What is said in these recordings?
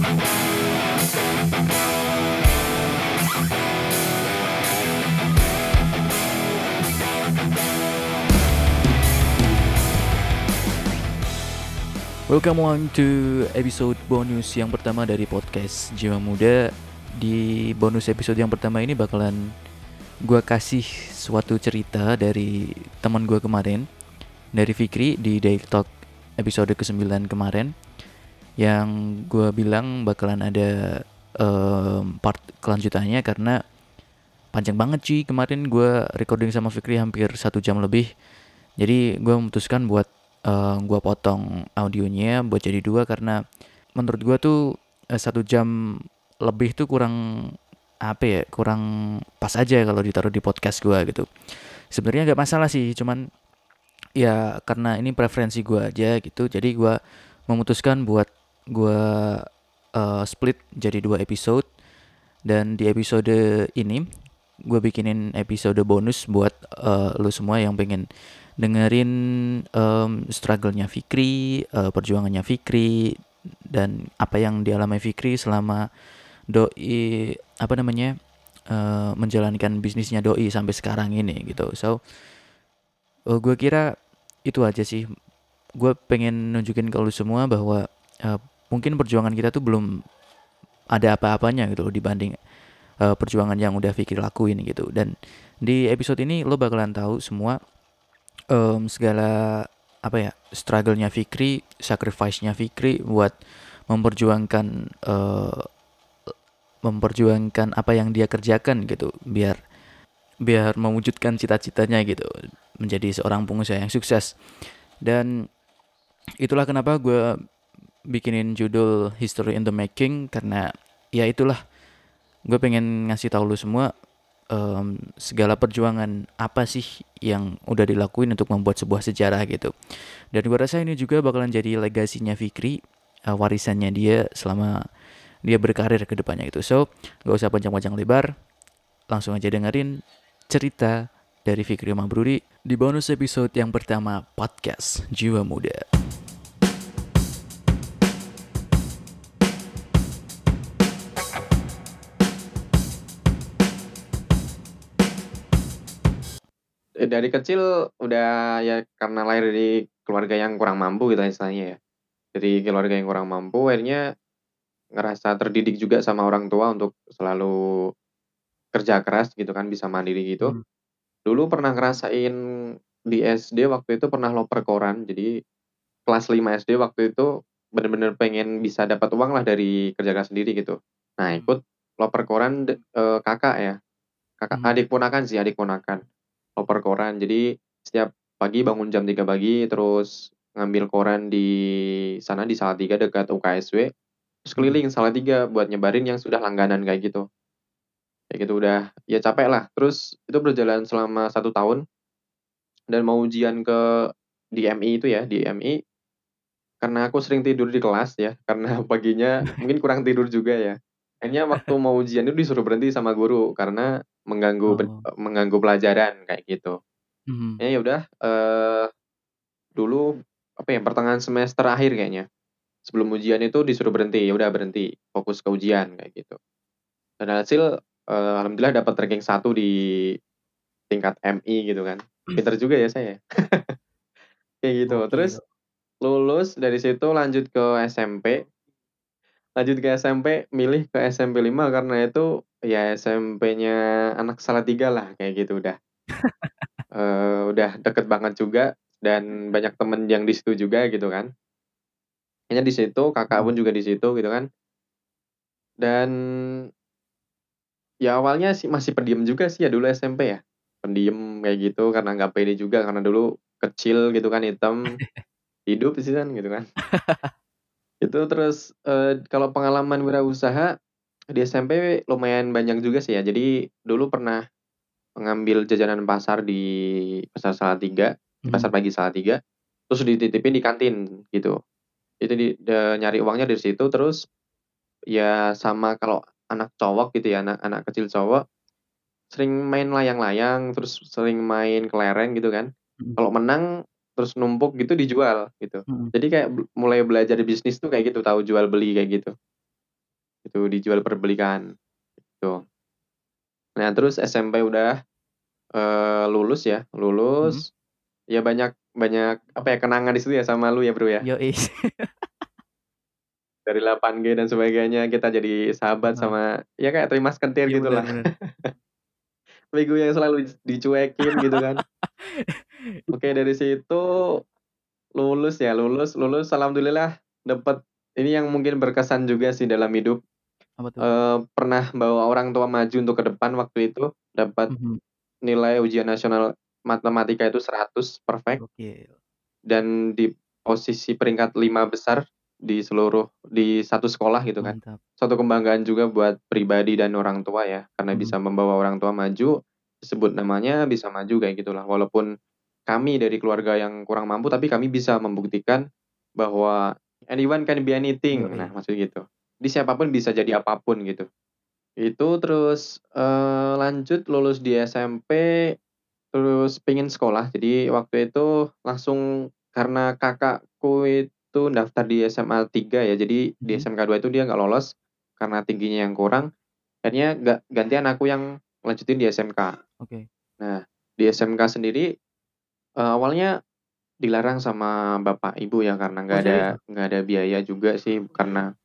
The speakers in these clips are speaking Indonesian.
Welcome on to episode bonus yang pertama dari podcast Jiwa Muda. Di bonus episode yang pertama ini bakalan gue kasih suatu cerita dari teman gue kemarin, dari Fikri di Daily Talk episode ke-9 kemarin, yang gue bilang bakalan ada um, part kelanjutannya karena panjang banget sih kemarin gue recording sama Fikri hampir satu jam lebih. Jadi gue memutuskan buat uh, gue potong audionya buat jadi dua karena menurut gue tuh uh, satu jam lebih tuh kurang apa ya kurang pas aja kalau ditaruh di podcast gue gitu sebenarnya nggak masalah sih cuman ya karena ini preferensi gue aja gitu jadi gue memutuskan buat gue uh, split jadi dua episode dan di episode ini gue bikinin episode bonus buat uh, lo semua yang pengen dengerin um, struggle-nya Fikri, uh, perjuangannya Fikri dan apa yang dialami Fikri selama doi apa namanya uh, menjalankan bisnisnya doi sampai sekarang ini gitu. So uh, gue kira itu aja sih. Gue pengen nunjukin ke lu semua bahwa uh, mungkin perjuangan kita tuh belum ada apa-apanya gitu loh dibanding uh, perjuangan yang udah Fikri lakuin gitu. Dan di episode ini lo bakalan tahu semua um, segala apa ya struggle-nya Fikri, sacrifice-nya Fikri buat memperjuangkan uh, memperjuangkan apa yang dia kerjakan gitu biar biar mewujudkan cita-citanya gitu menjadi seorang pengusaha yang sukses dan itulah kenapa gue bikinin judul History in the Making karena ya itulah gue pengen ngasih tahu lu semua um, segala perjuangan apa sih yang udah dilakuin untuk membuat sebuah sejarah gitu. Dan gue rasa ini juga bakalan jadi legasinya Fikri, uh, warisannya dia selama dia berkarir ke depannya gitu. So, gak usah panjang-panjang lebar, langsung aja dengerin cerita dari Fikri Mabruri di bonus episode yang pertama podcast Jiwa Muda. Dari kecil udah ya karena lahir dari keluarga yang kurang mampu gitu istilahnya ya. Dari keluarga yang kurang mampu akhirnya ngerasa terdidik juga sama orang tua untuk selalu kerja keras gitu kan bisa mandiri gitu. Hmm. Dulu pernah ngerasain di SD waktu itu pernah loper koran jadi kelas 5 SD waktu itu bener-bener pengen bisa dapat uang lah dari kerja keras sendiri gitu. Nah ikut loper koran uh, kakak ya kakak hmm. adik ponakan sih adik ponakan oper koran. Jadi setiap pagi bangun jam 3 pagi terus ngambil koran di sana di Salatiga dekat UKSW. Terus keliling Salatiga buat nyebarin yang sudah langganan kayak gitu. Kayak gitu udah ya capek lah. Terus itu berjalan selama satu tahun dan mau ujian ke di MI itu ya di MI karena aku sering tidur di kelas ya karena paginya mungkin kurang tidur juga ya akhirnya waktu mau ujian itu disuruh berhenti sama guru karena mengganggu oh. mengganggu pelajaran kayak gitu. Mm-hmm. Ya udah uh, dulu apa ya pertengahan semester akhir kayaknya. Sebelum ujian itu disuruh berhenti, ya udah berhenti, fokus ke ujian kayak gitu. Dan hasil uh, alhamdulillah dapat ranking satu di tingkat MI gitu kan. Pinter juga ya saya. kayak gitu. Okay. Terus lulus dari situ lanjut ke SMP. Lanjut ke SMP, milih ke SMP 5 karena itu Ya SMP-nya anak tiga lah kayak gitu udah. uh, udah deket banget juga dan banyak temen yang di situ juga gitu kan. Hanya di situ, kakak pun juga di situ gitu kan. Dan ya awalnya sih masih pendiam juga sih ya dulu SMP ya. Pendiam kayak gitu karena nggak pede juga karena dulu kecil gitu kan hitam hidup sih kan gitu kan. itu terus uh, kalau pengalaman wirausaha di SMP lumayan banyak juga sih ya. Jadi dulu pernah mengambil jajanan pasar di pasar Salatiga, hmm. pasar pagi Salatiga, terus dititipin di kantin gitu. Itu di, de, nyari uangnya dari situ terus ya sama kalau anak cowok gitu ya, anak-anak kecil cowok sering main layang-layang, terus sering main kelereng gitu kan. Hmm. Kalau menang terus numpuk gitu dijual gitu. Hmm. Jadi kayak mulai belajar bisnis tuh kayak gitu, tahu jual beli kayak gitu. Itu dijual perbelikan gitu. Nah, terus SMP udah uh, lulus ya, lulus hmm. ya banyak banyak apa ya kenangan di situ ya sama lu ya, Bro ya. Yoi. Dari 8G dan sebagainya kita jadi sahabat oh. sama ya kayak terima kentir ya, gitu lah. Bego yang selalu dicuekin gitu kan. Oke, dari situ lulus ya, lulus, lulus alhamdulillah dapat ini yang mungkin berkesan juga sih dalam hidup. Apa tuh? Uh, pernah bawa orang tua maju untuk ke depan waktu itu dapat mm -hmm. nilai ujian nasional matematika itu 100 perfect. Okay. Dan di posisi peringkat lima besar di seluruh di satu sekolah gitu kan. Mantap. Suatu kebanggaan juga buat pribadi dan orang tua ya karena hmm. bisa membawa orang tua maju sebut namanya bisa maju kayak gitulah walaupun kami dari keluarga yang kurang mampu tapi kami bisa membuktikan bahwa anyone can be anything. Nah, maksud gitu. Di siapa pun bisa jadi apa pun gitu. Itu terus uh, lanjut lulus di SMP terus pengen sekolah. Jadi waktu itu langsung karena kakakku itu daftar di SMA 3 ya. Jadi di hmm. SMK 2 itu dia nggak lolos karena tingginya yang kurang. Akhirnya gak, gantian aku yang lanjutin di SMK. Oke. Okay. Nah, di SMK sendiri uh, awalnya dilarang sama bapak ibu ya karena nggak oh, ada nggak ada biaya juga sih karena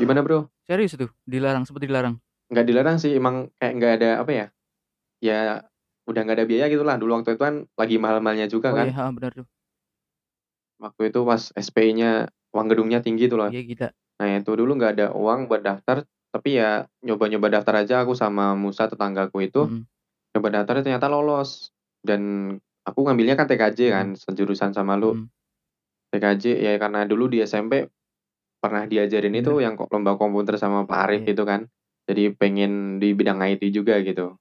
gimana bro? Serius tuh dilarang seperti dilarang? Nggak dilarang sih emang kayak nggak ada apa ya? Ya udah nggak ada biaya gitu lah dulu waktu itu kan lagi mahal-mahalnya juga oh, kan iya benar tuh waktu itu pas SPI-nya uang gedungnya tinggi tuh lah iya kita nah itu dulu nggak ada uang buat daftar tapi ya nyoba-nyoba daftar aja aku sama Musa tetanggaku itu mm. nyoba daftar ternyata lolos dan aku ngambilnya kan TKJ kan mm. sejurusan sama lu mm. TKJ ya karena dulu di SMP pernah diajarin itu yang lomba komputer sama Pak Arif yeah. itu kan jadi pengen di bidang IT juga gitu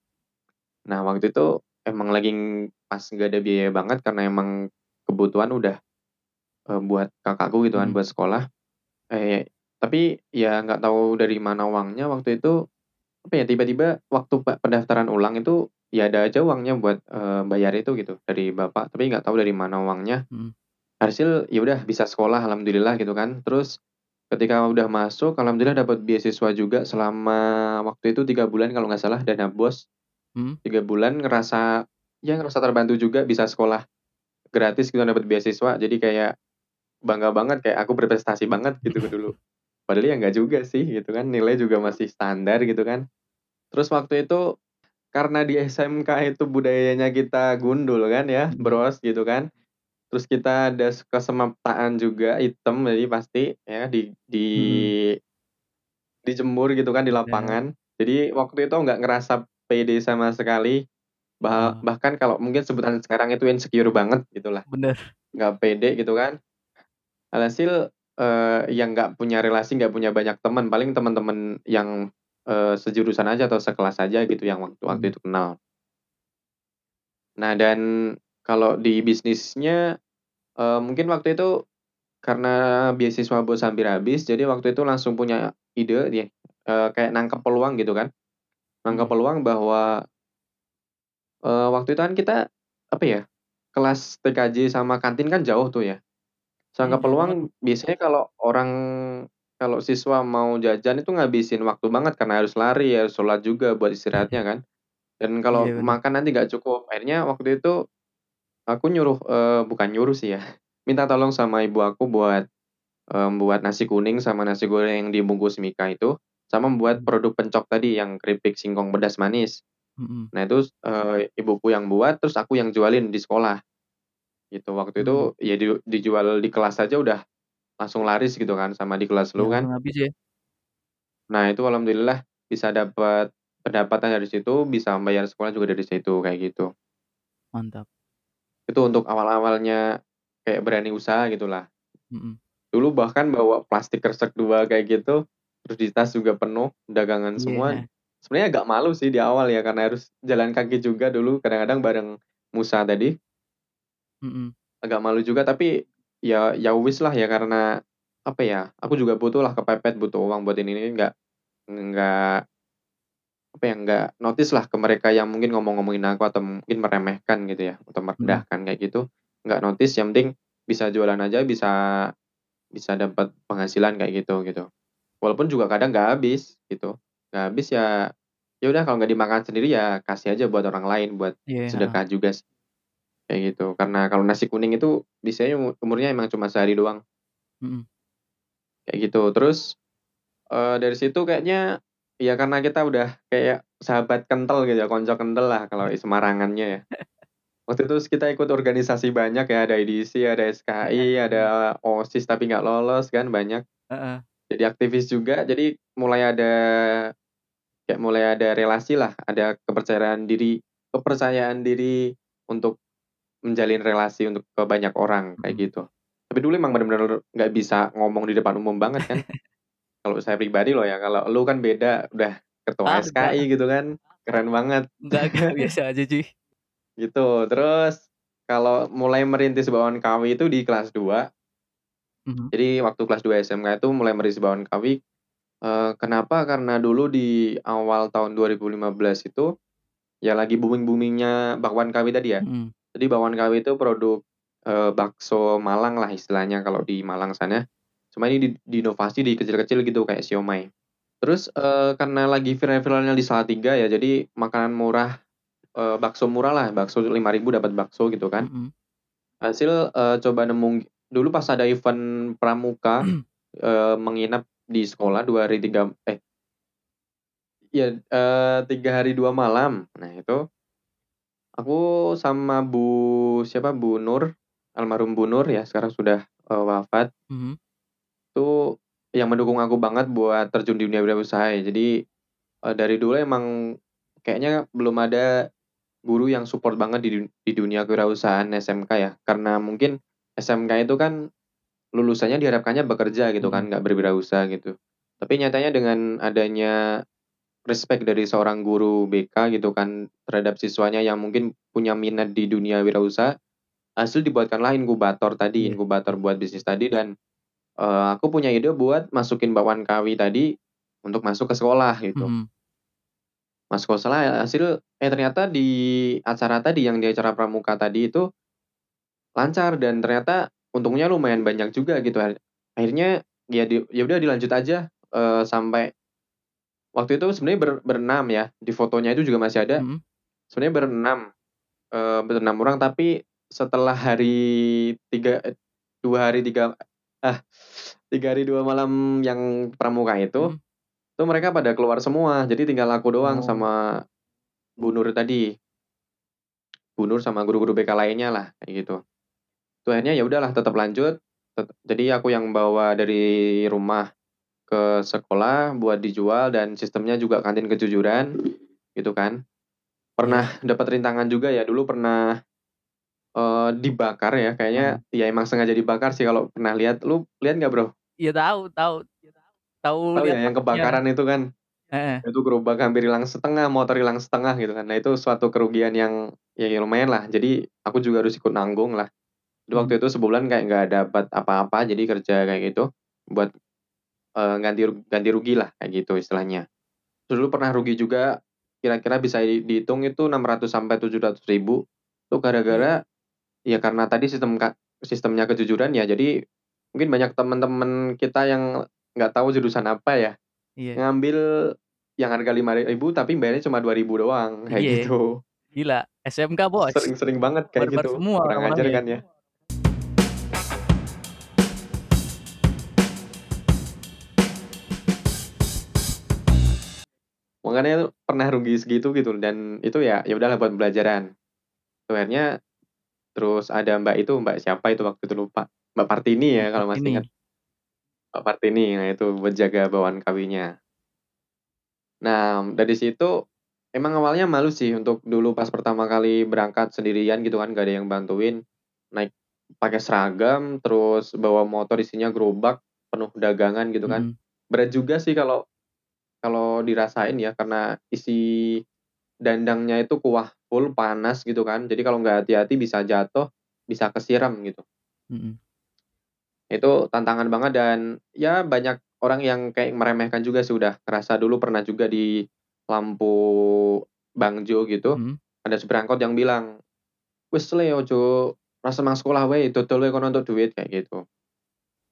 Nah, waktu itu emang lagi pas nggak ada biaya banget karena emang kebutuhan udah uh, buat kakakku gitu kan, hmm. buat sekolah. Eh, tapi ya nggak tahu dari mana uangnya waktu itu, apa ya, tiba-tiba waktu pendaftaran ulang itu, ya ada aja uangnya buat, uh, bayar itu gitu dari bapak, tapi nggak tahu dari mana uangnya. Hmm. Hasil ya udah bisa sekolah alhamdulillah gitu kan. Terus ketika udah masuk alhamdulillah dapat beasiswa juga selama waktu itu tiga bulan kalau nggak salah dana bos. Hmm. Tiga bulan ngerasa ya ngerasa terbantu juga bisa sekolah gratis gitu dapat beasiswa. Jadi kayak bangga banget kayak aku berprestasi banget gitu dulu. Padahal ya nggak juga sih gitu kan. Nilai juga masih standar gitu kan. Terus waktu itu karena di SMK itu budayanya kita gundul kan ya, hmm. bros gitu kan. Terus kita ada kesemaptaan juga item jadi pasti ya di di hmm. dijemur gitu kan di lapangan. Yeah. Jadi waktu itu nggak ngerasa pede sama sekali. Bah oh. bahkan kalau mungkin sebutan sekarang itu insecure banget gitulah. Bener. Nggak pede gitu kan. Alhasil uh, yang nggak punya relasi, nggak punya banyak teman, paling teman-teman yang uh, sejurusan aja atau sekelas aja gitu yang waktu waktu hmm. itu kenal. Nah dan kalau di bisnisnya uh, mungkin waktu itu karena beasiswa bos hampir habis, jadi waktu itu langsung punya ide dia uh, kayak nangkep peluang gitu kan nangkap hmm. peluang bahwa uh, waktu itu kan kita apa ya kelas TKJ sama kantin kan jauh tuh ya. Sangka hmm, peluang biasanya kalau orang kalau siswa mau jajan itu ngabisin waktu banget karena harus lari, harus sholat juga buat istirahatnya kan. Dan kalau iya, makan nanti nggak cukup. Akhirnya waktu itu aku nyuruh uh, bukan nyuruh sih ya, minta tolong sama ibu aku buat um, buat nasi kuning sama nasi goreng yang dibungkus Mika itu sama membuat produk pencok tadi yang keripik singkong pedas manis. Mm-hmm. Nah itu uh, ibuku yang buat, terus aku yang jualin di sekolah. Gitu waktu mm itu ya di, dijual di kelas aja udah langsung laris gitu kan sama di kelas lu ya, kan. Habis ya. Nah itu alhamdulillah bisa dapat pendapatan dari situ, bisa bayar sekolah juga dari situ kayak gitu. Mantap. Itu untuk awal-awalnya kayak berani usaha gitulah. Mm-hmm. Dulu bahkan bawa plastik kresek dua kayak gitu terus di tas juga penuh dagangan yeah. semua sebenarnya agak malu sih di awal ya karena harus jalan kaki juga dulu kadang-kadang bareng Musa tadi mm -hmm. agak malu juga tapi ya ya wis lah ya karena apa ya aku juga butuh lah kepepet butuh uang buat ini ini nggak nggak apa ya nggak notice lah ke mereka yang mungkin ngomong-ngomongin aku atau mungkin meremehkan gitu ya atau merendahkan hmm. kayak gitu nggak notice yang penting bisa jualan aja bisa bisa dapat penghasilan kayak gitu gitu Walaupun juga kadang nggak habis gitu, nggak habis ya ya udah kalau nggak dimakan sendiri ya kasih aja buat orang lain, buat heeh. sedekah juga. Kayak gitu. Karena kalau nasi kuning itu biasanya umu umurnya emang cuma sehari doang. Mhm. Kayak gitu. Terus, eee, dari situ kayaknya ya karena kita udah kayak sahabat kental gitu ya, konco kental lah kalau Semarangannya ya. Waktu itu kita ikut organisasi banyak ya, ada edisi, ada SKI, heeh. ada OSIS tapi nggak lolos kan banyak. Heeh. Jadi aktivis juga, jadi mulai ada kayak mulai ada relasi lah, ada kepercayaan diri kepercayaan diri untuk menjalin relasi untuk ke banyak orang, kayak Mhm. gitu. Tapi dulu emang bener-bener nggak bisa ngomong di depan umum banget kan. Kalau saya pribadi loh ya, kalau lu kan beda, udah ketua Ah, enggak. SKI gitu kan, keren banget. Enggak enggak, biasa aja cuy. Gitu. Terus kalau mulai merintis Bawan Kawi itu di kelas 2. Mhm. Jadi waktu kelas 2 SMK itu mulai merintis Bawan Kawi, eee, kenapa, karena dulu di awal tahun 2015 itu, ya lagi booming-booming-nya bakwan Kawi tadi ya. Mhm. Jadi bakwan Kawi itu produk, eee, bakso Malang lah istilahnya kalau di Malang sana. Cuma ini di diinovasi di kecil-kecil gitu kayak siomay. Terus, eee, karena lagi viral-viralnya di Salatiga ya, jadi makanan murah, eee, bakso murah lah, bakso Rp5.000 dapat bakso gitu kan. Mhm. Hasil, eee, coba nemu dulu pas ada event pramuka, menginap di sekolah 2 hari 3 eh iya, eee, 3 hari 2 malam. Nah itu, aku sama Bu siapa, Bu Nur, almarhum Bu Nur ya sekarang sudah, eee, wafat. Mhm. Itu yang mendukung aku banget buat terjun di dunia wirausaha ya. Jadi, eee, dari dulu emang kayaknya belum ada guru yang support banget di di dunia kewirausahaan SMK ya. Karena mungkin SMK itu kan lulusannya diharapkannya bekerja gitu kan, Mhm. nggak berwirausaha gitu. Tapi nyatanya dengan adanya respect dari seorang guru BK gitu kan terhadap siswanya yang mungkin punya minat di dunia wirausaha, hasil dibuatkanlah inkubator tadi, Iya. inkubator buat bisnis tadi dan, eee, aku punya ide buat masukin bakwan Kawi tadi untuk masuk ke sekolah gitu. Mhm. Masuk ke sekolah hasil eh ternyata di acara tadi, yang di acara pramuka tadi itu lancar dan ternyata untungnya lumayan banyak juga gitu. Akhir akhirnya ya di ya udah dilanjut aja, eee, sampai waktu itu sebenarnya ber berenam ya, di fotonya itu juga masih ada. Mhm. Sebenarnya berenam, eee, berenam orang tapi setelah hari 3 eh 2 hari 3 ah, 3 hari 2 malam yang pramuka itu, Mhm. itu mereka pada keluar semua. Jadi tinggal aku doang Oh. sama Bu Nur tadi. Bu Nur sama guru-guru BK lainnya lah, kayak gitu. Itu akhirnya ya udahlah tetap lanjut, tet jadi aku yang bawa dari rumah ke sekolah buat dijual dan sistemnya juga kantin kejujuran, gitu kan. Pernah Iya. dapat rintangan juga ya, dulu pernah, eee, dibakar ya, kayaknya Heeh. ya emang sengaja dibakar sih kalau pernah lihat. Lu lihat nggak, Bro? Iya tahu tahu. Tahu Tahu lihat ya yang kebakaran itu kan? Heeh. Itu gerobak hampir hilang setengah, motor hilang setengah gitu kan. Nah itu suatu kerugian yang ya ya lumayan lah. Jadi aku juga harus ikut nanggung lah. Jadi waktu Mhm. itu sebulan kayak nggak dapat apa-apa, jadi kerja kayak gitu buat, eee, ganti ganti rugi lah kayak gitu istilahnya. Dulu pernah rugi juga kira-kira bisa di dihitung itu Rp600.000 sampai Rp700.000 itu Iya. gara-gara ya karena tadi sistem sistemnya kejujuran ya, jadi mungkin banyak temen-temen kita yang nggak tahu jurusan apa ya, Iya. ngambil yang harga Rp5.000 tapi bayarnya cuma Rp2.000 doang, kayak Iya. gitu. Gila, SMK Bos. Sering-sering banget kayak Barbar gitu, semua kurang ajar orang-orangnya. kan ya. Makanya pernah rugi segitu gitu dan itu ya ya udahlah buat pembelajaran. Terus akhirnya terus ada Mbak itu, Mbak siapa itu waktu itu lupa, Mbak Partini ya kalau masih ingat. Mbak Partini, nah itu buat jaga bakwan Kawinya. Nah dari situ emang awalnya malu sih untuk dulu pas pertama kali berangkat sendirian gitu kan, nggak ada yang bantuin, naik pakai seragam, terus bawa motor isinya gerobak penuh dagangan gitu kan. Mhm. Berat juga sih kalau kalau dirasain ya karena isi dandangnya itu kuah full, panas gitu kan. Jadi kalau nggak hati-hati bisa jatuh, bisa kesiram gitu. Mhm. Itu tantangan banget dan ya banyak orang yang kayak meremehkan juga sih udah ngerasa dulu pernah juga di lampu Bangjo gitu, Mhm. ada supir angkot yang bilang, "Wis le ojo ra semang sekolah wae, dodol wae kono entuk duit," kayak gitu.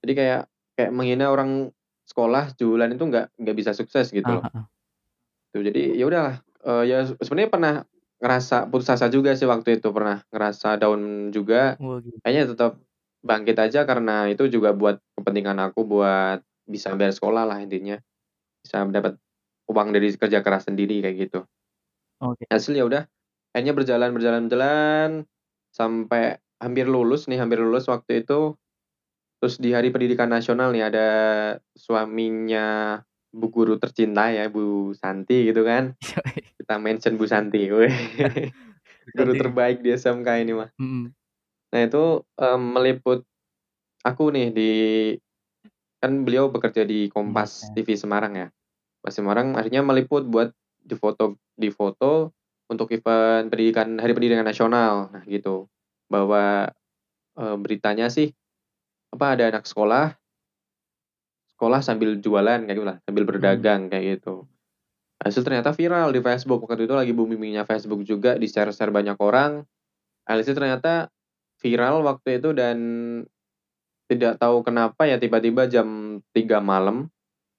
Jadi kayak kayak menghina orang sekolah jualan itu nggak nggak bisa sukses gitu Ah, loh. ah, ah. Tuh, jadi ya udahlah, eee, ya sebenarnya pernah ngerasa putus asa juga sih waktu itu, pernah ngerasa down juga. Oh, gitu. Kayaknya tetap bangkit aja karena itu juga buat kepentingan aku buat bisa bayar sekolah lah intinya. Bisa dapat uang dari kerja keras sendiri kayak gitu. Oke. Hasil ya udah, akhirnya berjalan berjalan berjalan, sampai hampir lulus nih, hampir lulus waktu itu. Terus di Hari Pendidikan Nasional nih ada suaminya Bu Guru tercinta ya, Bu Santi gitu kan. Kita mention Bu Santi. Guru terbaik di SMK ini mah. Mhm. Nah itu, mmm, meliput aku nih di kan beliau bekerja di Kompas Iya. TV Semarang ya. Kompas Semarang akhirnya meliput buat difoto difoto untuk event pendidikan Hari Pendidikan Nasional, nah gitu. Bahwa, eee, beritanya sih, apa, ada anak sekolah sekolah sambil jualan kayak gitulah, sambil Mhm. berdagang kayak gitu. Hasil ternyata viral di Facebook, waktu itu lagi booming-booming-nya Facebook juga, di-share-share banyak orang. Hasil ternyata viral waktu itu dan tidak tahu kenapa ya tiba-tiba jam 3 malam,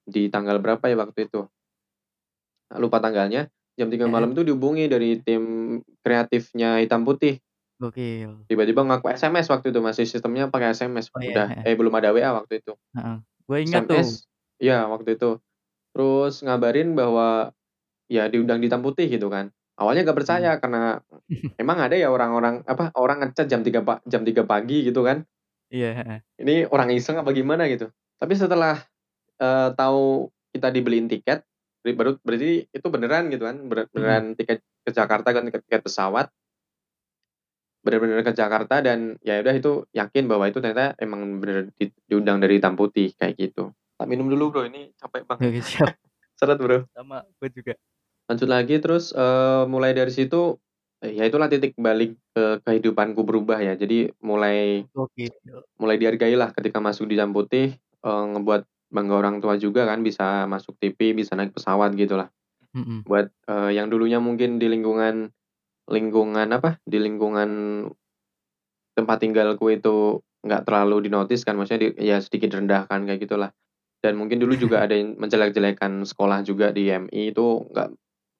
di tanggal berapa ya waktu itu? Lupa tanggalnya, jam 3 Heeh. malam itu dihubungi dari tim kreatifnya Hitam Putih. Gokil. Tiba-tiba ngaku SMS waktu itu, masih sistemnya pakai SMS, Oh, iya, udah heeh. eh belum ada WA waktu itu. Heeh. Gue ingat tuh. SMS iya waktu itu. Terus ngabarin bahwa, ya diundang di Putih gitu kan. Awalnya Mhm. percaya karena emang ada ya orang-orang apa, orang nge-chat jam 3 pa jam 3 pagi gitu kan. Iya, heeh. Ini orang iseng apa gimana gitu. Tapi setelah, eee, tahu kita dibeliin tiket, baru berarti itu beneran gitu kan, Mhm. beneran tiket ke Jakarta kan, tiket pesawat. Bener-bener ke Jakarta dan ya udah itu yakin bahwa itu ternyata emang bener di diundang dari Hitam Putih, kayak gitu. Tak minum dulu Bro, ini capek banget. Oke, siap. Seret Bro. Sama, gue juga. Lanjut lagi terus, eee, mulai dari situ, ya itulah titik balik, eee, kehidupanku berubah ya. Jadi mulai Gokil. mulai dihargailah ketika masuk di Hitam Putih, eee, ngebuat bangga orang tua juga kan, bisa masuk TV, bisa naik pesawat gitulah. Mhm. Buat, eee, yang dulunya mungkin di lingkungan lingkungan apa, di lingkungan tempat tinggalku itu nggak terlalu di-notice kan, maksudnya di ya sedikit direndahkan kayak gitulah. Dan mungkin dulu juga ada yang menjelek-jelekan sekolah juga di MI itu nggak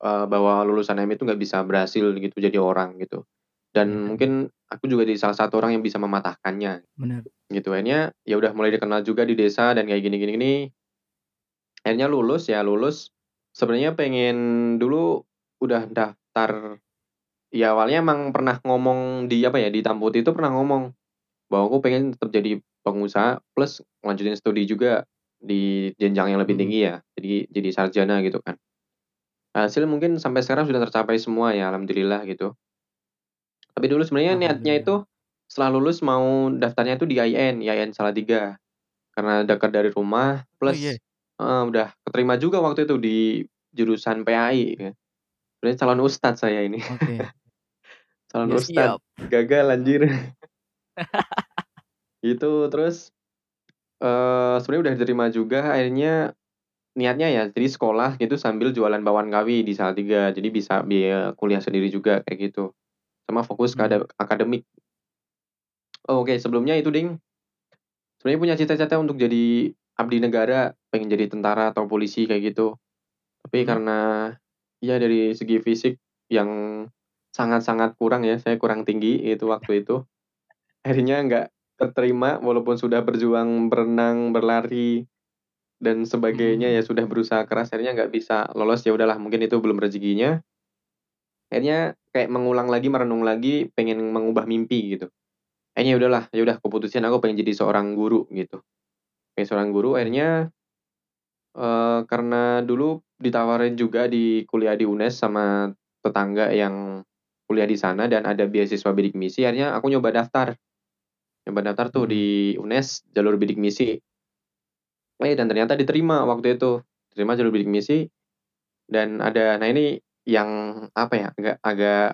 eee, bahwa lulusan MI itu nggak bisa berhasil gitu jadi orang gitu. Dan Iya. mungkin aku juga jadi salah satu orang yang bisa mematahkannya. Bener. Gitu, akhirnya ya udah mulai dikenal juga di desa dan kayak gini gini gini. Akhirnya lulus ya lulus, sebenarnya pengen dulu udah daftar ya awalnya emang pernah ngomong di apa ya, di Hitam Putih itu pernah ngomong, bahwa aku pengen tetap jadi pengusaha plus ngelanjutin studi juga di jenjang yang lebih Mhm. tinggi ya, jadi jadi sarjana gitu kan. Hasil mungkin sampai sekarang sudah tercapai semua ya alhamdulillah gitu. Tapi dulu sebenarnya niatnya itu setelah lulus mau daftarnya itu di IAIN, IAIN Salatiga. Karena dekat dari rumah Oh, plus heeh, udah keterima juga waktu itu di jurusan PAI ya. Sebenarnya calon ustadz saya ini. Oke. Calon Ya, ustadz, siap. gagal anjir. Gitu, terus, eee, sebenarnya udah diterima juga akhirnya niatnya ya jadi sekolah gitu sambil jualan bawang kawi di Salatiga, jadi bisa biaya kuliah sendiri juga kayak gitu. Sama fokus ke ada Mhm. akademik. Oh, oke sebelumnya itu Ding, sebenarnya punya cita-cita untuk jadi abdi negara, pengen jadi tentara atau polisi kayak gitu. Tapi Mhm. karena ya dari segi fisik yang sangat-sangat kurang ya, saya kurang tinggi itu waktu itu. Akhirnya nggak keterima walaupun sudah berjuang berenang, berlari, dan sebagainya ya Mhm. sudah berusaha keras akhirnya nggak bisa lolos, ya udahlah mungkin itu belum rezekinya. Akhirnya kayak mengulang lagi, merenung lagi, pengen mengubah mimpi gitu. Akhirnya ya udahlah, ya udah keputusin aku pengen jadi seorang guru gitu. Pengen seorang guru akhirnya eee, karena dulu ditawarin juga di kuliah di UNES sama tetangga yang kuliah di sana dan ada beasiswa bidik misi, akhirnya aku nyoba daftar. Nyoba daftar tuh di UNES jalur bidik misi. Eh, dan ternyata diterima waktu itu, diterima jalur bidik misi dan ada nah ini yang apa ya, agak agak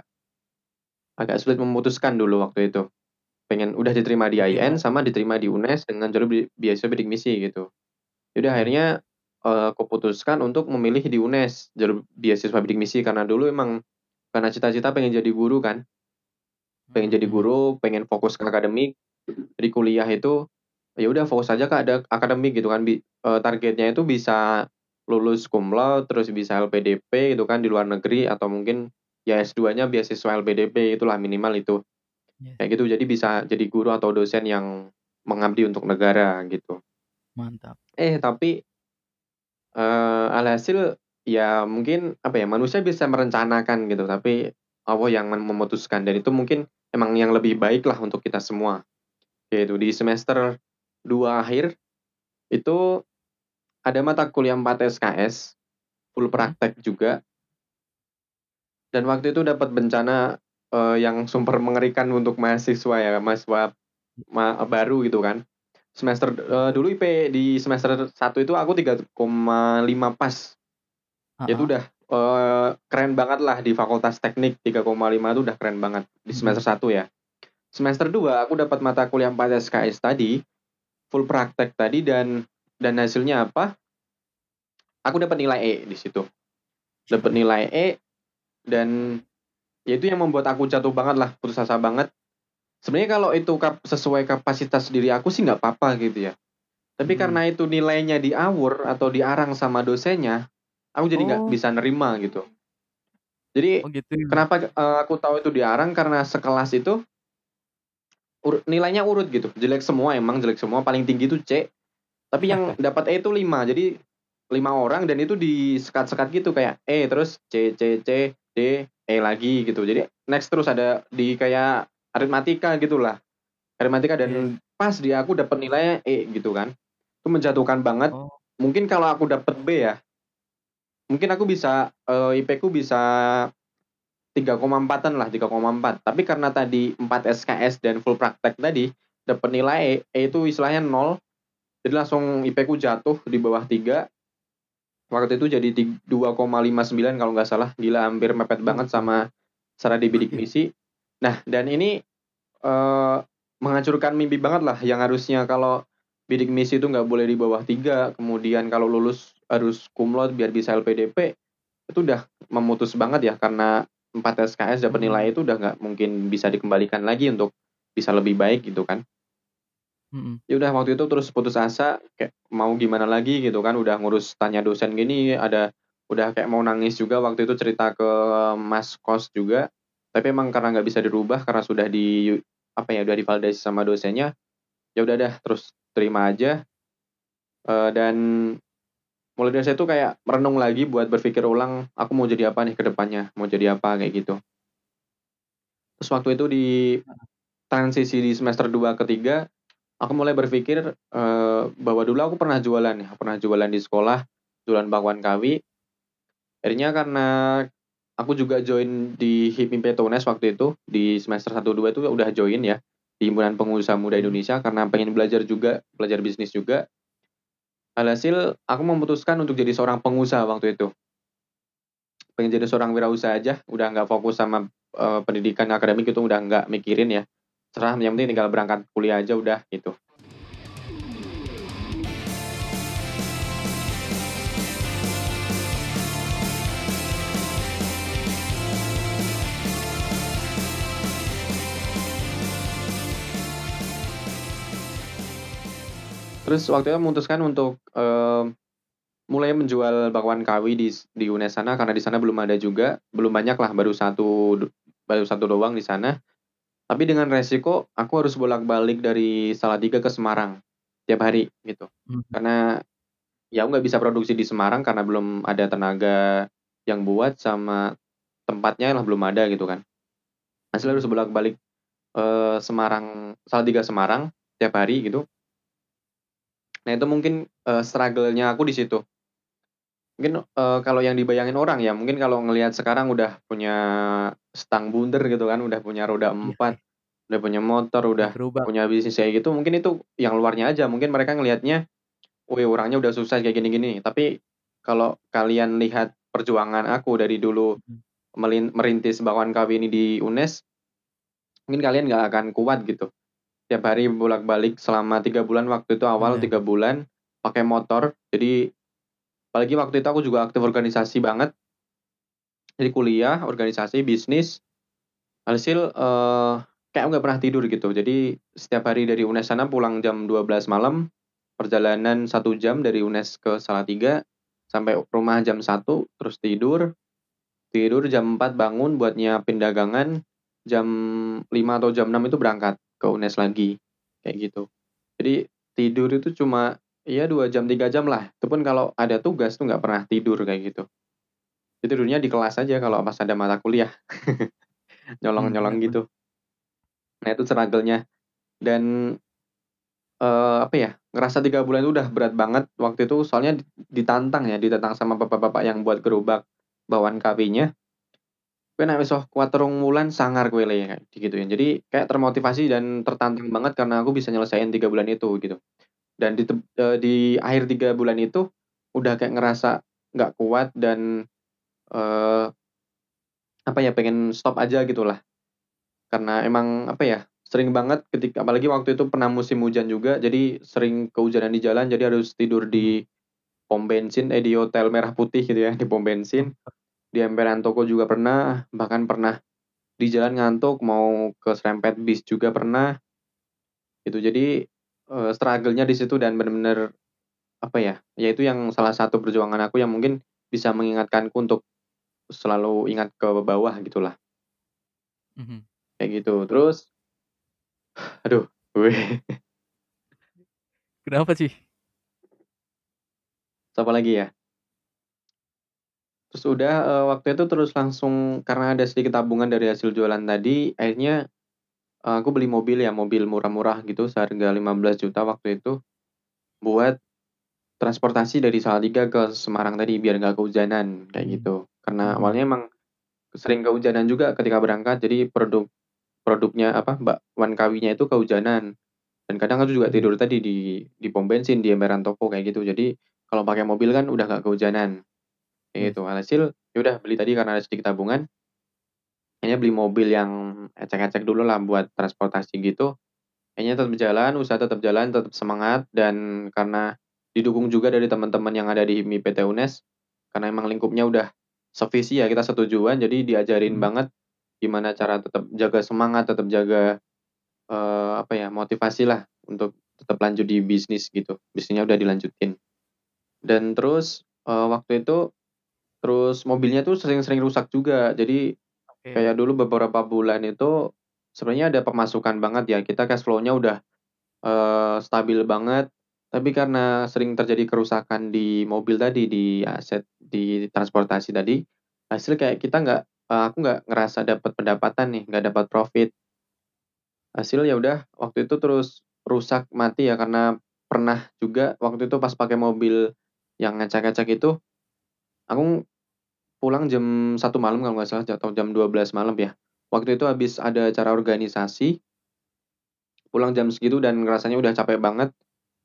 agak sulit memutuskan dulu waktu itu. Pengen udah diterima di IAIN Gimana? sama diterima di UNES dengan jalur beasiswa bidik misi gitu. Ya udah Mhm. akhirnya, eee, kuputuskan untuk memilih di UNES jalur beasiswa bidik misi karena dulu emang karena cita-cita pengen jadi guru kan. Pengen jadi guru, pengen fokus ke akademik, di kuliah itu ya udah fokus aja ke ada akademik gitu kan, bi eee, targetnya itu bisa lulus cum laude, terus bisa LPDP gitu kan di luar negeri atau mungkin ya S2-nya beasiswa LPDP itulah minimal itu. Iya. Kayak gitu, jadi bisa jadi guru atau dosen yang mengabdi untuk negara gitu. Mantap. Eh, tapi eee, alhasil ya mungkin apa ya, manusia bisa merencanakan gitu, tapi Allah yang mem memutuskan dan itu mungkin emang yang lebih baik lah untuk kita semua. Yaitu di semester 2 akhir, itu ada mata kuliah 4 SKS, full Mhm. praktek juga. Dan waktu itu dapat bencana, eee, yang super mengerikan untuk mahasiswa ya, mahasiswa ma baru gitu kan. Semester eee, dulu IP di semester 1 itu aku 3,5 pas. Itu Heeh. udah, eee, keren banget lah di fakultas teknik 3,5 itu udah keren banget di Mhm. semester 1 ya. Semester 2 aku dapat mata kuliah 4 SKS tadi, full praktek tadi dan dan hasilnya apa? Aku dapat nilai E di situ. Dapat nilai E dan ya itu yang membuat aku jatuh banget lah, putus asa banget. Sebenarnya kalau itu kap sesuai kapasitas diri aku sih nggak apa-apa gitu ya. Tapi Mhm. karena itu nilainya diawur atau diarang sama dosennya, aku jadi nggak Oh. bisa nerima gitu. Jadi Oh gitu. kenapa, eee, aku tahu itu diarang karena sekelas itu ur nilainya urut gitu, jelek semua emang jelek semua, paling tinggi itu C, tapi yang dapat E itu 5. Jadi 5 orang dan itu disekat-sekat gitu kayak E, terus C C C, D, E lagi gitu. Jadi next terus ada di kayak aritmatika gitulah. Aritmatika Iya. dan pas di aku dapat nilainya E gitu kan. Itu menjatuhkan banget. Oh. Mungkin kalau aku dapat B ya, mungkin aku bisa, eee, IP-ku bisa 3,4-an lah, 3,4. Tapi karena tadi 4 SKS dan full praktek tadi, dapat nilai E, E itu istilahnya 0, jadi langsung IP-ku jatuh di bawah 3. Waktu itu jadi tig 2,59 kalau nggak salah, gila hampir mepet banget sama secara di bidik misi. Nah, dan ini, eee, menghancurkan mimpi banget lah yang harusnya kalau bidik misi itu nggak boleh di bawah 3, kemudian kalau lulus harus laude biar bisa LPDP, itu udah memutus banget ya karena 4 SKS dapat Mhm. nilai itu udah nggak mungkin bisa dikembalikan lagi untuk bisa lebih baik gitu kan. Mhm. Ya udah waktu itu terus putus asa, kayak mau gimana lagi gitu kan, udah ngurus tanya dosen gini, ada udah kayak mau nangis juga waktu itu cerita ke mas kos juga. Tapi emang karena nggak bisa dirubah karena sudah di apa ya, udah divalidasi sama dosennya, ya udah dah terus terima aja. Eee, dan mulai dari situ kayak merenung lagi buat berpikir ulang, aku mau jadi apa nih ke depannya, mau jadi apa, kayak gitu. Terus waktu itu di transisi di semester 2 ke 3, aku mulai berpikir, eee, bahwa dulu aku pernah jualan ya, pernah jualan di sekolah, jualan bakwan kawi. Akhirnya karena aku juga join di HIPMI Tunes waktu itu, di semester 1, 2 itu udah join ya, di Himpunan Pengusaha Muda Indonesia karena pengen belajar juga, belajar bisnis juga. Alhasil aku memutuskan untuk jadi seorang pengusaha waktu itu. Pengen jadi seorang wirausaha aja, udah nggak fokus sama, eee, pendidikan akademik itu udah nggak mikirin ya. Serah yang penting tinggal berangkat kuliah aja udah, gitu. Terus waktu itu memutuskan untuk, eee, mulai menjual bakwan kawi di di UNES sana karena di sana belum ada juga, belum banyak lah, baru 1 du baru 1 doang di sana. Tapi dengan resiko aku harus bolak-balik dari Salatiga ke Semarang tiap hari gitu. Mhm. Karena ya aku nggak bisa produksi di Semarang karena belum ada tenaga yang buat sama tempatnya lah belum ada gitu kan. Hasilnya harus bolak-balik, eee, Semarang Salatiga Semarang tiap hari gitu. Nah itu mungkin, eee, struggle-nya aku di situ. Mungkin, eee, kalau yang dibayangin orang ya, mungkin kalau ngelihat sekarang udah punya stang bundar gitu kan, udah punya roda Iya. 4, udah punya motor, Udah berubah. punya bisnis kayak gitu, mungkin itu yang luarnya aja, mungkin mereka ngelihatnya, wih orangnya udah sukses kayak gini-gini. Tapi kalau kalian lihat perjuangan aku dari dulu melin merintis bakwan kawi ini di UNES, mungkin kalian nggak akan kuat gitu. Tiap hari bolak-balik selama 3 bulan, waktu itu awal. 3 bulan pakai motor. Jadi apalagi waktu itu aku juga aktif organisasi banget. Jadi kuliah, organisasi, bisnis. Hasil, eee, kayak nggak pernah tidur gitu. Jadi setiap hari dari UNES sana pulang jam 12 malam, perjalanan satu jam dari UNES ke Salatiga, sampai rumah jam 1, terus tidur. Tidur jam 4 bangun buat nyiapin dagangan, jam 5 atau jam 6 itu berangkat ke UNES lagi, kayak gitu. Jadi tidur itu cuma ya 2 jam 3 jam lah. Itu pun kalau ada tugas tuh nggak pernah tidur kayak gitu. Jadi tidurnya di kelas aja kalau pas ada mata kuliah. Hmm, Nyolong-nyolong bener bener. gitu. Nah itu struggle-nya. Dan, eee, apa ya, ngerasa 3 bulan itu udah berat banget waktu itu soalnya ditantang ya, ditantang sama bapak-bapak yang buat gerobak bawaan KW-nya. "Kowe nek wis kuat rong wulan sangar kowe le," kayak digituin. Jadi kayak termotivasi dan tertantang banget karena aku bisa nyelesain 3 bulan itu gitu. Dan di eee, di akhir 3 bulan itu udah kayak ngerasa nggak kuat dan, eee apa ya, pengen stop aja gitulah. Karena emang apa ya, sering banget ketika apalagi waktu itu pernah musim hujan juga, jadi sering kehujanan di jalan, jadi harus tidur di pom bensin eh, di hotel merah putih gitu ya, di pom bensin. Di emperan toko juga pernah, bahkan pernah di jalan ngantuk mau keserempet bis juga pernah. Gitu. Jadi, eee, struggle-nya di situ dan bener-bener apa ya, ya itu yang salah satu perjuangan aku yang mungkin bisa mengingatkanku untuk selalu ingat ke bawah gitulah. Mhm. Kayak gitu. Terus aduh, weh. Kenapa sih? Terus apa lagi ya? Terus udah, eee, waktu itu terus langsung karena ada sedikit tabungan dari hasil jualan tadi, akhirnya, eee, aku beli mobil ya, mobil murah-murah gitu seharga 15 juta waktu itu, buat transportasi dari Salatiga ke Semarang tadi biar nggak kehujanan, kayak gitu. Karena mhm. awalnya emang sering kehujanan juga ketika berangkat, jadi produk produknya apa, bakwan KW-nya itu kehujanan. Dan kadang aku juga tidur tadi di di pom bensin, di emperan toko kayak gitu. Jadi kalau pakai mobil kan udah nggak kehujanan, kayak Yes. gitu. Alhasil ya udah beli tadi karena ada sedikit tabungan kayaknya beli mobil yang ecek-ecek dulu lah buat transportasi gitu. Kayaknya tetep jalan, usaha tetep jalan, tetep semangat, dan karena didukung juga dari teman-teman yang ada di HIMI PT UNES, karena emang lingkupnya udah sevisi ya, kita setujuan, jadi diajarin Mhm. banget gimana cara tetep jaga semangat, tetep jaga, eee, apa ya, motivasi lah untuk tetep lanjut di bisnis gitu, bisnisnya udah dilanjutin. Dan terus, eee, waktu itu, terus mobilnya tuh sering-sering rusak juga. Jadi Oke. kayak dulu beberapa bulan itu sebenarnya ada pemasukan banget ya, kita cash flow-nya udah, eee, stabil banget, tapi karena sering terjadi kerusakan di mobil tadi, di aset, di transportasi tadi, hasil kayak kita nggak eee, aku nggak ngerasa dapet pendapatan nih, nggak dapat profit. Hasil ya udah waktu itu terus rusak, mati ya karena pernah juga waktu itu pas pakai mobil yang ecek-ecek itu, aku pulang jam 1 malam kalau nggak salah atau jam 12 malam ya. Waktu itu habis ada acara organisasi pulang jam segitu dan ngerasanya udah capek banget,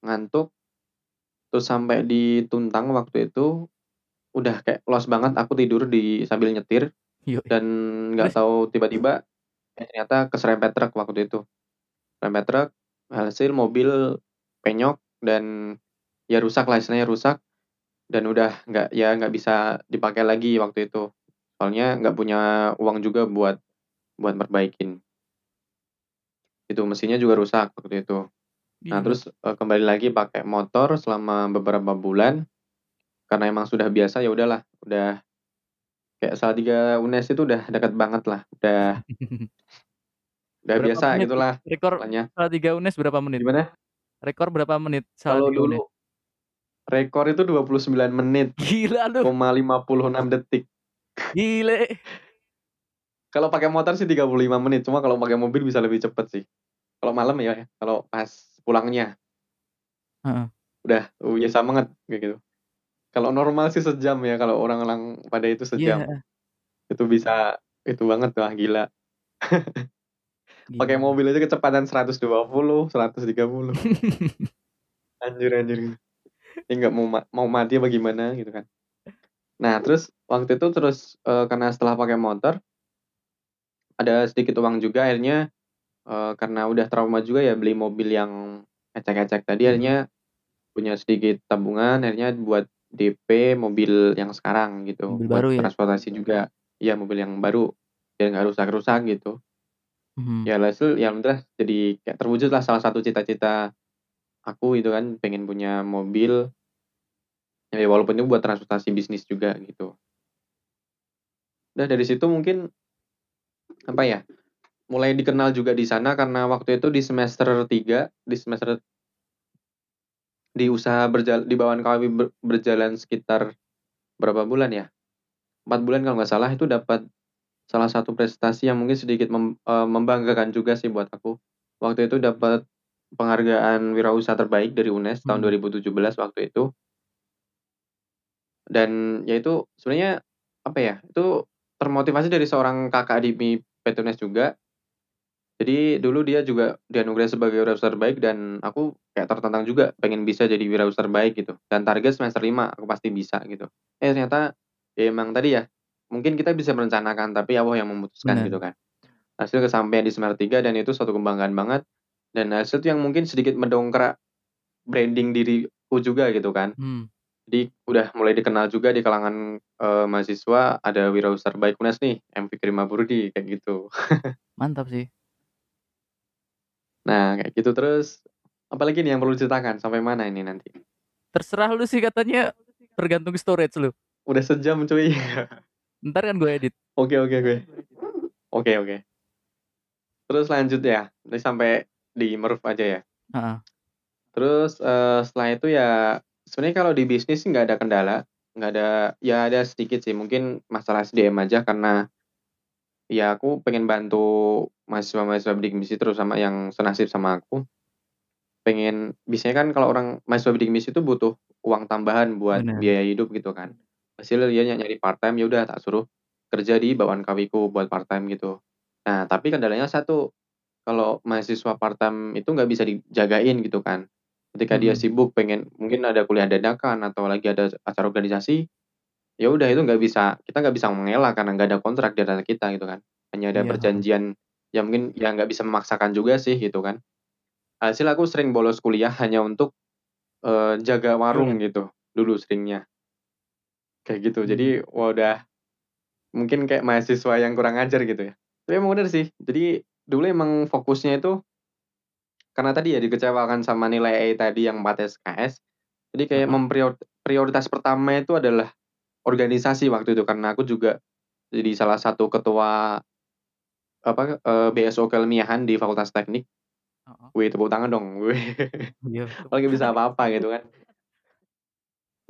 ngantuk. Terus sampai di Tuntang waktu itu, udah kayak lost banget, aku tidur di sambil nyetir, Yoi. dan nggak tahu tiba-tiba, eh, ternyata keserempet truk waktu itu. Serempet truk, alhasil mobil penyok dan ya rusak lah, istilahnya rusak, dan udah nggak ya nggak bisa dipakai lagi waktu itu. Soalnya nggak punya uang juga buat buat perbaikin. Itu, mesinnya juga rusak waktu itu. Nah Gila. terus, eee, kembali lagi pakai motor selama beberapa bulan, karena emang sudah biasa, ya udahlah, udah kayak Salatiga UNES itu udah deket banget lah, udah udah Berapa biasa menit gitulah Rekor pokoknya. Salatiga UNES berapa menit? Gimana? Rekor berapa menit Kalau Salatiga UNES? Rekor itu 29 menit, Gila lu. koma 56 detik. Gile. Kalau pakai motor sih 35 menit, cuma kalau pakai mobil bisa lebih cepet sih. Kalau malam ya, kalau pas pulangnya. Heeh. Udah biasa banget, kayak gitu. Kalau normal sih sejam ya, kalau orang-orang pada itu Iya, sejam. heeh. Itu bisa itu banget, wah gila. Pakai mobil aja kecepatan 120, 130. Anjir anjir. Ini nggak mau ma mau mati apa gimana gitu kan. Nah terus waktu itu terus, eee, karena setelah pakai motor ada sedikit uang juga akhirnya, eee, karena udah trauma juga ya beli mobil yang ecek-ecek tadi, akhirnya punya sedikit tabungan, akhirnya buat DP mobil yang sekarang gitu, Mobil buat baru ya? transportasi juga. Iya mobil yang baru, biar nggak rusak-rusak gitu. Mhm. Ya alhasil ya alhamdulillah jadi kayak terwujudlah salah satu cita-cita aku itu kan, pengen punya mobil. Ya walaupun itu buat transportasi bisnis juga gitu. Udah dari situ mungkin, apa ya, mulai dikenal juga di sana karena waktu itu di semester 3, di semester di usaha berjal di bawaan kami ber berjalan sekitar berapa bulan ya, 4 bulan kalau nggak salah itu dapat salah satu prestasi yang mungkin sedikit mem eee, membanggakan juga sih buat aku. Waktu itu dapat penghargaan wirausaha terbaik dari UNES tahun Mhm. 2017 waktu itu. Dan ya itu sebenarnya, apa ya, itu termotivasi dari seorang kakak di mi Petronas juga. Jadi dulu dia juga dianugerahi sebagai wirausaha terbaik dan aku kayak tertantang juga pengen bisa jadi wirausaha terbaik gitu, dan target semester 5 aku pasti bisa gitu. Eh ternyata, ya emang tadi ya, mungkin kita bisa merencanakan tapi Allah yang memutuskan Benar. gitu kan. Hasil kesampaian di semester 3 dan itu suatu kebanggaan banget, dan hasil itu yang mungkin sedikit mendongkrak branding diriku juga gitu kan. Mmm. Jadi udah mulai dikenal juga di kalangan, eee, mahasiswa ada wirausaha terbaik UNES nih, M. Fikri Mabrudi kayak gitu. Mantap sih. Nah kayak gitu terus, apalagi nih yang perlu diceritakan sampai mana ini nanti? Terserah lu sih katanya tergantung storage lu. Udah sejam cuy. Entar kan gue edit. Oke oke oke. Oke oke. Terus lanjut ya, ini sampai di Merv aja ya. Heeh. Terus, eee, setelah itu ya sebenarnya kalau di bisnis sih nggak ada kendala, nggak ada ya ada sedikit sih mungkin masalah SDM aja karena, ya aku pengen bantu mahasiswa-mahasiswa bidik misi terutama yang senasib sama aku. Pengen biasanya kan kalau orang mahasiswa bidik misi itu butuh uang tambahan buat Bener. biaya hidup gitu kan. Hasil dia nya nyari part-time, ya udah tak suruh kerja di bawaan kawiku buat part-time gitu. Nah tapi kendalanya satu, kalau mahasiswa part-time itu nggak bisa dijagain gitu kan. Ketika dia Mhm. sibuk pengen mungkin ada kuliah dadakan atau lagi ada acara organisasi, ya udah itu nggak bisa kita nggak bisa mengelak karena nggak ada kontrak di antara kita gitu kan. Hanya ada heeh. perjanjian ya mungkin ya nggak bisa memaksakan juga sih gitu kan. Hasil aku sering bolos kuliah hanya untuk, eee, jaga warung gitu, dulu seringnya. Kayak gitu. Jadi, Mmm. wah udah mungkin kayak mahasiswa yang kurang ajar gitu ya. Tapi emang bener sih, jadi dulu emang fokusnya itu karena tadi ya dikecewakan sama nilai tadi yang 4 SKS, jadi kayak Heeh. memprior prioritas pertama itu adalah organisasi waktu itu karena aku juga jadi salah satu ketua apa, eee, BSO keilmiahan di Fakultas Teknik. Heeh. Wih tepuk tangan dong, wih. Padahal nggak bisa apa-apa gitu kan.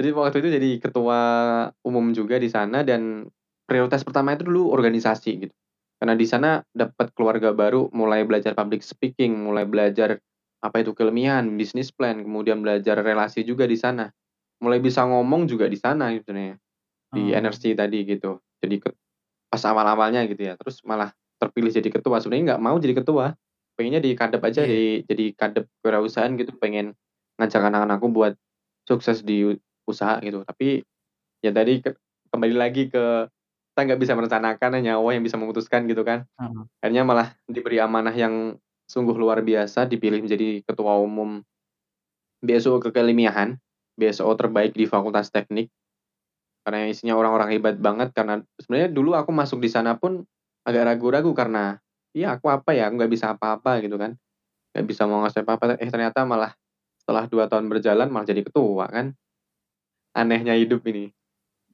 Jadi waktu itu jadi ketua umum juga di sana dan prioritas pertama itu dulu organisasi gitu. Karena di sana dapat keluarga baru, mulai belajar public speaking, mulai belajar apa itu keilmiahan, bisnis plan, kemudian belajar relasi juga di sana. Mulai bisa ngomong juga di sana sebenarnya, di Oh. NRC tadi gitu. Jadi ke pas awal-awalnya gitu ya, terus malah terpilih jadi ketua, sebenarnya nggak mau jadi ketua, pengennya di kadep aja, Iya. di jadi kadep kewirausahaan gitu, pengen ngajak anak-anakku buat sukses di usaha gitu. Tapi ya tadi ke kembali lagi ke kita nggak bisa merencanakan, hanya Allah yang bisa memutuskan gitu kan. Heeh. Akhirnya malah diberi amanah yang sungguh luar biasa, dipilih menjadi ketua umum BSO kekeilmiahan, BSO terbaik di Fakultas Teknik. Karena isinya orang-orang hebat banget, karena sebenarnya dulu aku masuk di sana pun agak ragu-ragu karena, "Iya aku apa ya? Aku nggak bisa apa-apa," gitu kan. Nggak bisa menguasai apa-apa, eh ternyata malah setelah 2 tahun berjalan malah jadi ketua kan. Anehnya hidup ini.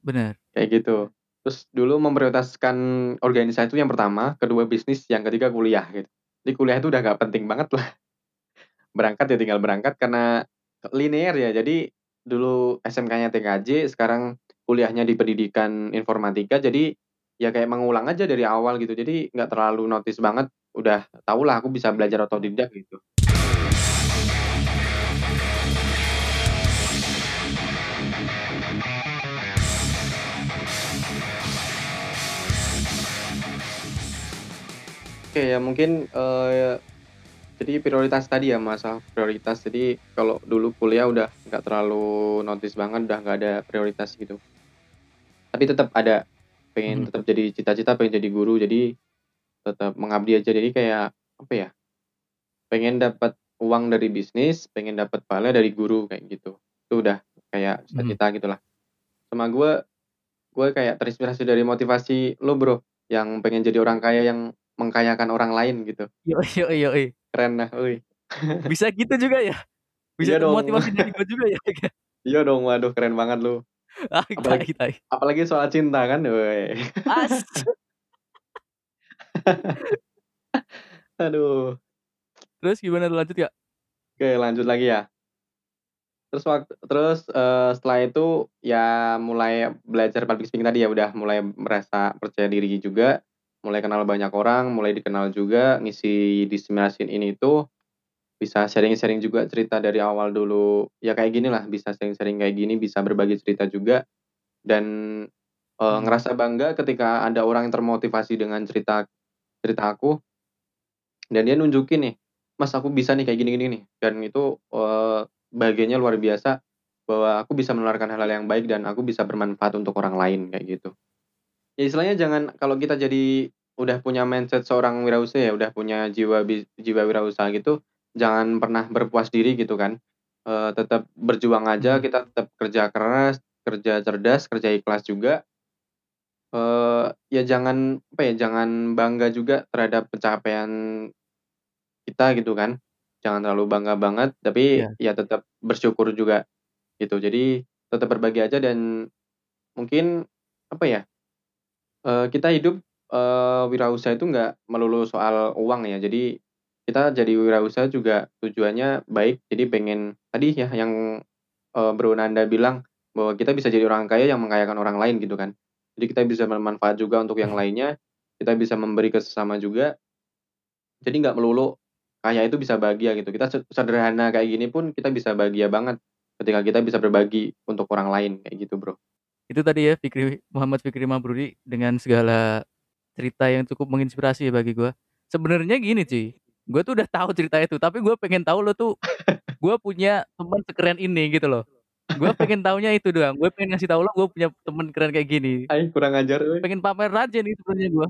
Bener. Kayak gitu. Terus dulu memprioritaskan organisasi itu yang pertama, kedua bisnis, yang ketiga kuliah gitu. Jadi kuliah itu udah nggak penting banget lah. Berangkat ya tinggal berangkat karena linear ya, jadi dulu SMK-nya TKJ, sekarang kuliahnya di pendidikan informatika, jadi ya kayak mengulang aja dari awal gitu. Jadi nggak terlalu notice banget, udah tahulah aku bisa belajar otodidak gitu. Oke ya mungkin, eee, jadi prioritas tadi ya, masalah prioritas. Jadi kalau dulu kuliah udah nggak terlalu notice banget, udah nggak ada prioritas gitu. Tapi tetap ada, pengen Mhm. tetap jadi cita-cita pengen jadi guru, jadi tetap mengabdi aja. Jadi kayak, apa ya, pengen dapat uang dari bisnis, pengen dapat pahala dari guru, kayak gitu. Itu udah kayak Mhm. cita-cita gitulah. Sama gue, gue kayak terinspirasi dari motivasi lu Bro, yang pengen jadi orang kaya yang mengkayakan orang lain gitu. Yoi yoi yoi. Keren nah, euy. Bisa gitu juga ya? Bisa Iya dong. termotivasi dari gua juga ya? Iya dong, waduh keren banget lu. Ah, Apalagi tai tai. apalagi soal cinta kan. As Aduh. Terus gimana tuh lanjut ya? Oke, lanjut lagi ya. Terus waktu terus, eee, setelah itu ya mulai belajar public speaking tadi ya, udah mulai merasa percaya diri juga, mulai kenal banyak orang, mulai dikenal juga, ngisi diseminasi ini itu, bisa sharing-sharing juga cerita dari awal dulu, ya kayak ginilah, bisa sharing-sharing kayak gini, bisa berbagi cerita juga, dan, Hmm. ngerasa bangga ketika ada orang yang termotivasi dengan cerita cerita aku. Dan dia nunjukin nih, "Mas aku bisa nih kayak gini gini nih." Dan itu, eee, bahagianya luar biasa, bahwa aku bisa menularkan hal-hal yang baik dan aku bisa bermanfaat untuk orang lain, kayak gitu. Ya istilahnya jangan kalau kita jadi udah punya mindset seorang wirausaha ya, udah punya jiwa jiwa wirausaha gitu, jangan pernah berpuas diri gitu kan. Eee, tetap berjuang aja, Hmm. kita tetap kerja keras, kerja cerdas, kerja ikhlas juga. Eee, ya jangan, apa ya, jangan bangga juga terhadap pencapaian kita gitu kan. Jangan terlalu bangga banget, tapi Iya. ya tetap bersyukur juga, gitu. Jadi tetap berbagi aja dan mungkin, apa ya, eee, kita hidup, eee, wirausaha itu nggak melulu soal uang ya. Jadi kita jadi wirausaha juga tujuannya baik, jadi pengen tadi ya yang, eee, Bro Nanda bilang, bahwa kita bisa jadi orang kaya yang mengkayakan orang lain gitu kan. Jadi kita bisa bermanfaat juga untuk yang lainnya, kita bisa memberi ke juga. Jadi nggak melulu kaya itu bisa bahagia gitu, kita se sederhana kayak gini pun kita bisa bahagia banget, ketika kita bisa berbagi untuk orang lain, kayak gitu, Bro. Itu tadi ya Fikri Muhammad Fikri Mabruri dengan segala cerita yang cukup menginspirasi ya bagi gua. Sebenarnya gini cuy, gua tuh udah tahu cerita itu, tapi gua pengen tahu lo tuh gua punya teman sekeren ini gitu loh. Gua pengen taunya itu doang, gue pengen ngasih tahu lo gua punya temen keren kayak gini. Hai, kurang ajar. Pengen pamer aja nih sebenarnya gua,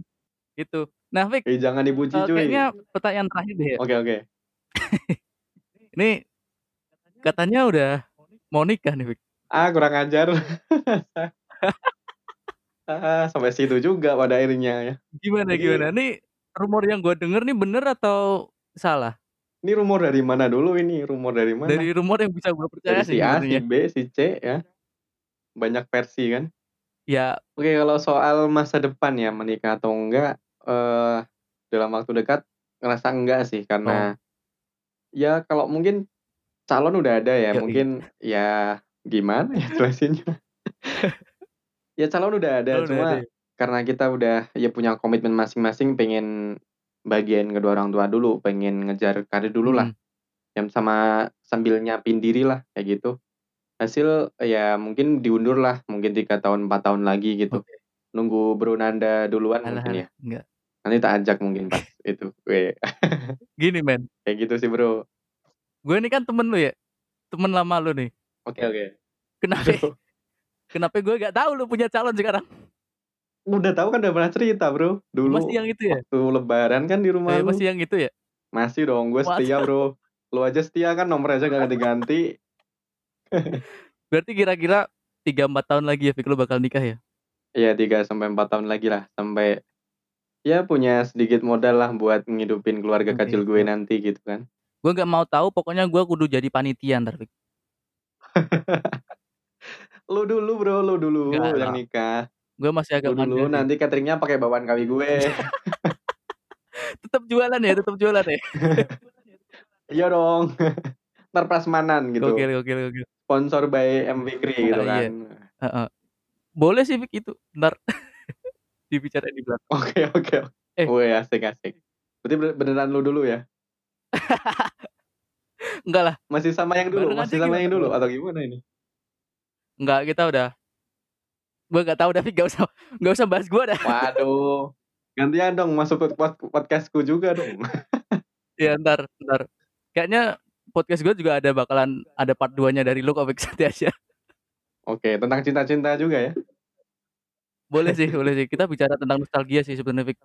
gitu. Nah Fik, Ih, jangan dipuji eee, cuy. kayaknya pertanyaan terakhir deh ya. Oke oke. Ini katanya udah mau nikah nih Fik. Ah, kurang ajar. Ah, sampai situ juga pada akhirnya ya. Gimana Jadi gimana? Nih rumor yang gua denger nih bener atau salah? Ini rumor dari mana dulu ini? Rumor dari mana? Dari rumor yang bisa gua percaya Dari si sih A, si. B, si C ya. Banyak versi kan. Ya. Oke, kalau soal masa depan ya, menikah atau enggak, eee, dalam waktu dekat ngerasa enggak sih, Oh. karena ya kalau mungkin calon udah ada ya, Yoi. mungkin ya gimana ya jelasinnya. Ya calon udah ada, Calon udah cuma ada ya? karena kita udah ya punya komitmen masing-masing pengen bahagiain kedua orang tua dulu, pengen ngejar karir dululah. Mhm. Yang sama sambil nyiapin dirilah, kayak gitu. Hasil ya mungkin diundur lah, mungkin 3 tahun, 4 tahun lagi gitu. Oke. Nunggu Bro Nanda duluan Alah mungkin ya. enggak. Nanti tak ajak mungkin pas itu. Gini men, Kayak gitu sih, Bro. gue ini kan temen lu ya, temen lama lu nih. Oke oke. Kenape Aduh. kenapa gue gak tahu lu punya calon sekarang? Udah tahu kan udah pernah cerita, Bro. Dulu Masih yang itu ya? waktu lebaran kan di rumah Eh, lu. masih yang itu ya? Masih dong, gue setia, Bro. Lu aja setia kan, nomor aja gak ganti-ganti. Berarti kira-kira 3, 4 tahun lagi ya Fik, lu bakal nikah ya? Iya 3 sampai 4 tahun lagi lah, sampai ya punya sedikit modal lah buat ngidupin keluarga Oke, kecil gue nanti gitu kan. Gue gak mau tahu, pokoknya gue kudu jadi panitia ntar Fik. Lu dulu, Bro, lu dulu Enggak yang nikah. Gue masih agak Lu dulu, mandiri. nanti cateringnya pakai bawaan kami gue. Tetap jualan ya, tetap jualan ya? Iya dong. Entar prasmanan gitu. Gokil gokil gokil. Sponsor by M Fikri gitu Ah, iya. kan. Heeh. Boleh sih itu, ntar dibicarain di belakang. Oke oke. Eh. Wih, asik asik. Berarti ber- beneran lu dulu ya? Enggak lah, Masih sama yang dulu, Bareng masih sama yang dulu atau gimana ini? enggak kita udah gue gak tahu David gak usah gak usah bahas gue dah. Waduh. Gantian dong masuk ke pod- podcastku juga dong. Ya ntar ntar. Kayaknya podcast gue juga ada bakalan ada part 2-nya dari lu kok Fik santai aja. Oke, tentang cinta-cinta juga ya. Boleh sih, boleh sih. Kita bicara tentang nostalgia sih sebenarnya Fik.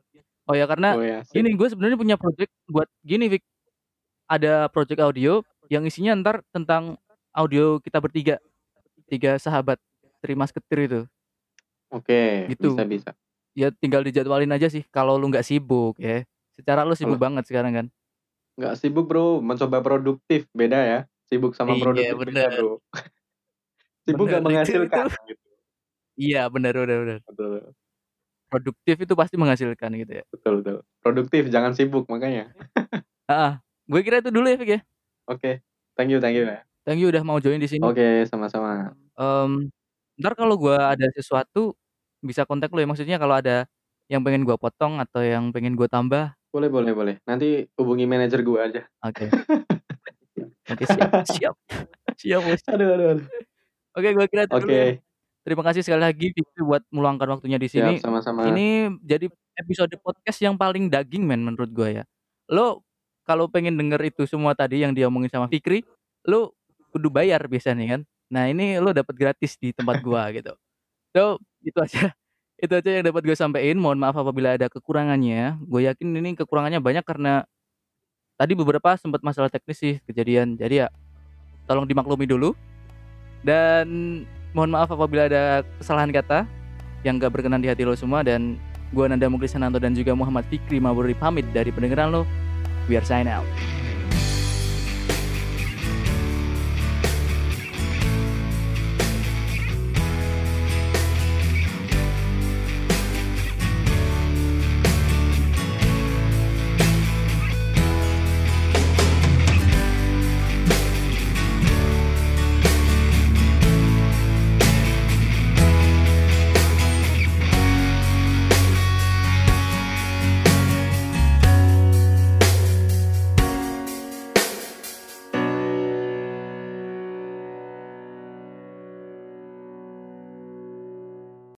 Oh ya karena Oh ya, gini gue sebenarnya punya project buat gini Fik. Ada project audio yang isinya ntar tentang audio kita bertiga. Tiga sahabat Trimas Ketir itu. Oke, Gitu. bisa bisa. Ya tinggal dijadwalin aja sih kalau lu nggak sibuk ya. Secara lu sibuk Kalau banget sekarang kan? Nggak sibuk, Bro, mencoba produktif, beda ya. Sibuk sama Iya, produktif beda, bener. Bro. Sibuk Bener, nggak itu itu menghasilkan gitu. Iya, bener bener. Betul. Produktif itu pasti menghasilkan gitu ya. Betul betul. Produktif, jangan sibuk makanya. Heeh, gue kira itu dulu ya, Fik, ya. Oke, thank you thank you ya. Thank you udah mau join di sini. Oke, sama-sama. Mmm, entar kalau gua ada sesuatu bisa kontak lu ya, maksudnya kalau ada yang pengen gua potong atau yang pengen gua tambah. Boleh boleh boleh. Nanti hubungi manajer gua aja. Oke. Oke, siap siap. Siap, Bos. Aduh aduh aduh. Oke, gua kira itu dulu ya. Oke. Terima kasih sekali lagi buat meluangkan waktunya di Siap, sini. sama-sama. Ini jadi episode podcast yang paling daging men menurut gua ya. Lo kalau pengen denger itu semua tadi yang diomongin sama Fikri, lu kudu bayar biasanya kan. Nah, ini lo dapat gratis di tempat gua gitu. So, itu aja. Itu aja yang dapat gue sampein. Mohon maaf apabila ada kekurangannya. Gue yakin ini kekurangannya banyak karena tadi beberapa sempat masalah teknis sih kejadian. Jadi ya tolong dimaklumi dulu. Dan mohon maaf apabila ada kesalahan kata yang gak berkenan di hati lo semua dan gue Nanda Muklis Sananto dan juga Muhammad Fikri Maburi pamit dari pendengaran lo. We are signing out.